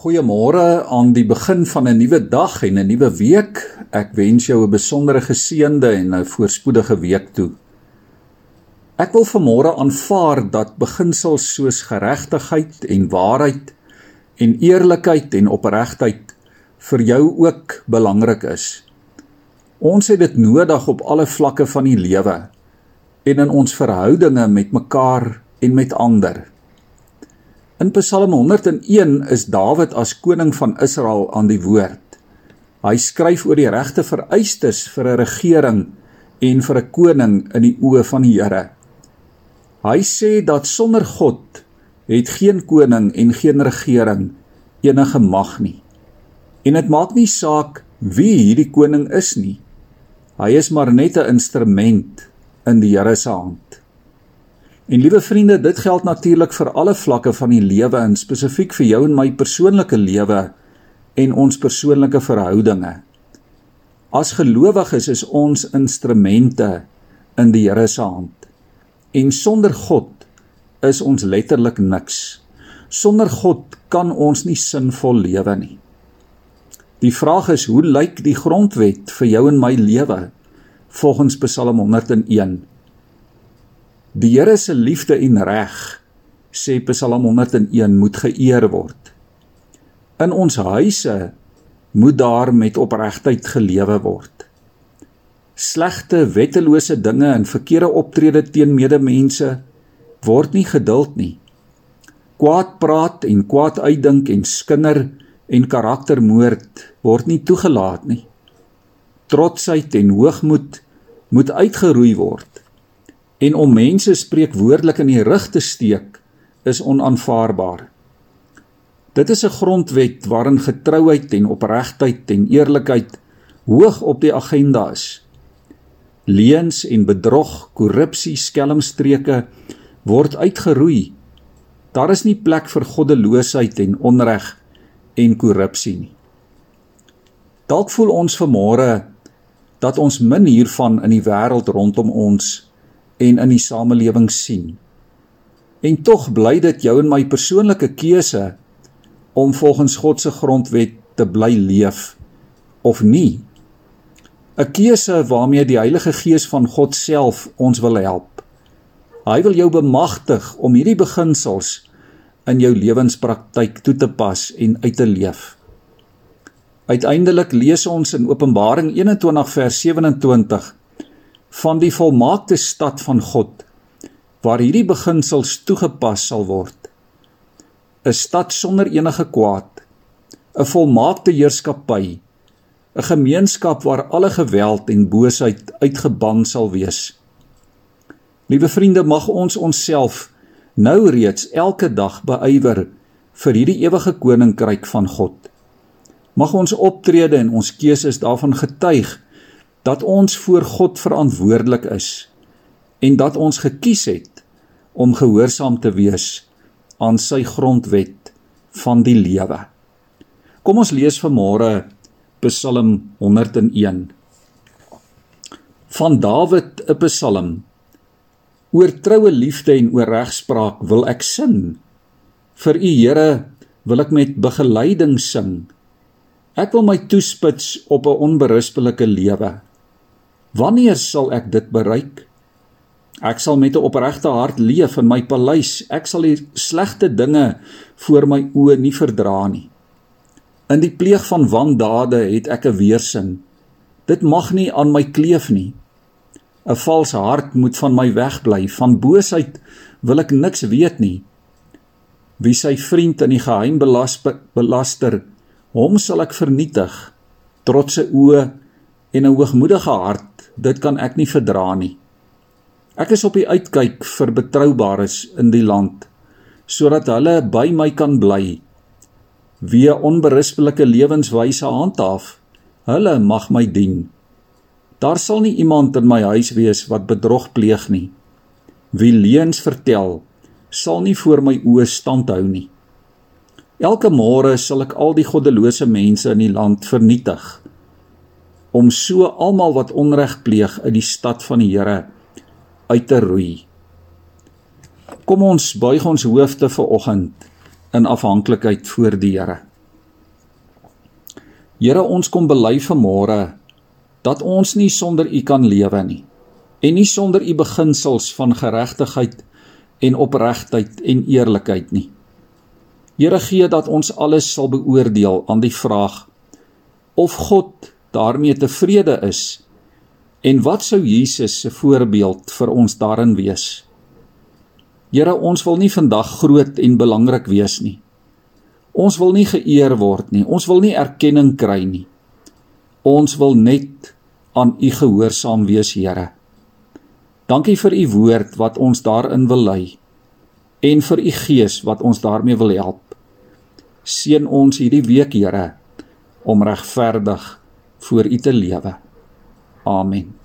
Goeiemôre aan die begin van 'n nuwe dag en 'n nuwe week. Ek wens jou 'n besondere geseënde en 'n voorspoedige week toe. Ek wil vanmôre aanvaar dat beginsels soos geregtigheid en waarheid en eerlikheid en opregtheid vir jou ook belangrik is. Ons het dit nodig op alle vlakke van die lewe en in ons verhoudinge met mekaar en met ander. In Psalm 101 is Dawid as koning van Israel aan die woord. Hy skryf oor die regte vereistes vir 'n regering en vir 'n koning in die oë van die Here. Hy sê dat sonder God het geen koning en geen regering enige mag nie. En dit maak nie saak wie hierdie koning is nie. Hy is maar net 'n instrument in die Here se hand. En liewe vriende, dit geld natuurlik vir alle vlakke van die lewe en spesifiek vir jou en my persoonlike lewe en ons persoonlike verhoudinge. As gelowiges is ons instrumente in die Here se hand. En sonder God is ons letterlik niks. Sonder God kan ons nie sinvol lewe nie. Die vraag is, hoe lyk die grondwet vir jou en my lewe volgens Psalm 101? Die Here se liefde en reg, sê Psalm 101, moet geëer word. In ons huise moet daar met opregtheid gelewe word. Slegte, wettelose dinge en verkeerde optrede teen medemense word nie geduld nie. Kwaad praat en kwaad uitdink en skinder en karaktermoord word nie toegelaat nie. Trotsheid en hoogmoed moet uitgeroei word en om mense spreekwoordelik in die rug te steek is onaanvaarbaar. Dit is 'n grondwet waarin getrouheid en opregtheid en eerlikheid hoog op die agenda is. Leuns en bedrog, korrupsie, skelmstreke word uitgeroei. Daar is nie plek vir goddeloosheid en onreg en korrupsie nie. Dalk voel ons vanmôre dat ons min hiervan in die wêreld rondom ons en in die samelewing sien. En tog bly dit jou en my persoonlike keuse om volgens God se grondwet te bly leef of nie. 'n Keuse waarmee die Heilige Gees van God self ons wil help. Hy wil jou bemagtig om hierdie beginsels in jou lewenspraktyk toe te pas en uit te leef. Uiteindelik lees ons in Openbaring 21 vers 27 van die volmaakte stad van God waar hierdie beginsels toegepas sal word. 'n Stad sonder enige kwaad, 'n volmaakte heerskappy, 'n gemeenskap waar alle geweld en boosheid uitgeban sal wees. Liewe vriende, mag ons onsself nou reeds elke dag beywer vir hierdie ewige koninkryk van God. Mag ons optrede en ons keuses daarvan getuig dat ons voor God verantwoordelik is en dat ons gekies het om gehoorsaam te wees aan sy grondwet van die lewe. Kom ons lees vanmôre Psalm 101 van Dawid 'n Psalm. Oor troue liefde en oor regspraak wil ek sing. Vir u Here wil ek met begeleiding sing. Ek wil my toespits op 'n onberispelike lewe Wanneer sal ek dit bereik? Ek sal met 'n opregte hart leef in my paleis. Ek sal die slegte dinge voor my oë nie verdra nie. In die pleeg van wandade het ek 'n weersin. Dit mag nie aan my kleef nie. 'n Valse hart moet van my wegbly. Van boosheid wil ek niks weet nie. Wie sy vriend in die geheim belas, belaster, hom sal ek vernietig. Trotse oë en 'n hoogmoedige hart dit kan ek nie verdra nie. Ek is op die uitkyk vir betroubares in die land sodat hulle by my kan bly. Wie 'n onberispelike lewenswyse handhaaf, hulle mag my dien. Daar sal nie iemand in my huis wees wat bedrog pleeg nie. Wie leuns vertel, sal nie voor my oë standhou nie. Elke môre sal ek al die goddelose mense in die land vernietig om so almal wat onreg pleeg uit die stad van die Here uit te roei. Kom ons buig ons hoofde vir oggend in afhanklikheid voor die Here. Here, ons kom bely vanmôre dat ons nie sonder U kan lewe nie en nie sonder U beginsels van geregtigheid en opregtheid en eerlikheid nie. Here gee dat ons alles sal beoordeel aan die vraag of God daarmee tevrede is en wat sou Jesus se voorbeeld vir ons daarin wees? Here, ons wil nie vandag groot en belangrik wees nie. Ons wil nie geëer word nie. Ons wil nie erkenning kry nie. Ons wil net aan U gehoorsaam wees, Here. Dankie vir U woord wat ons daarin wil lei en vir U Gees wat ons daarmee wil help. Seën ons hierdie week, Here, om regverdig voor U te lewe. Amen.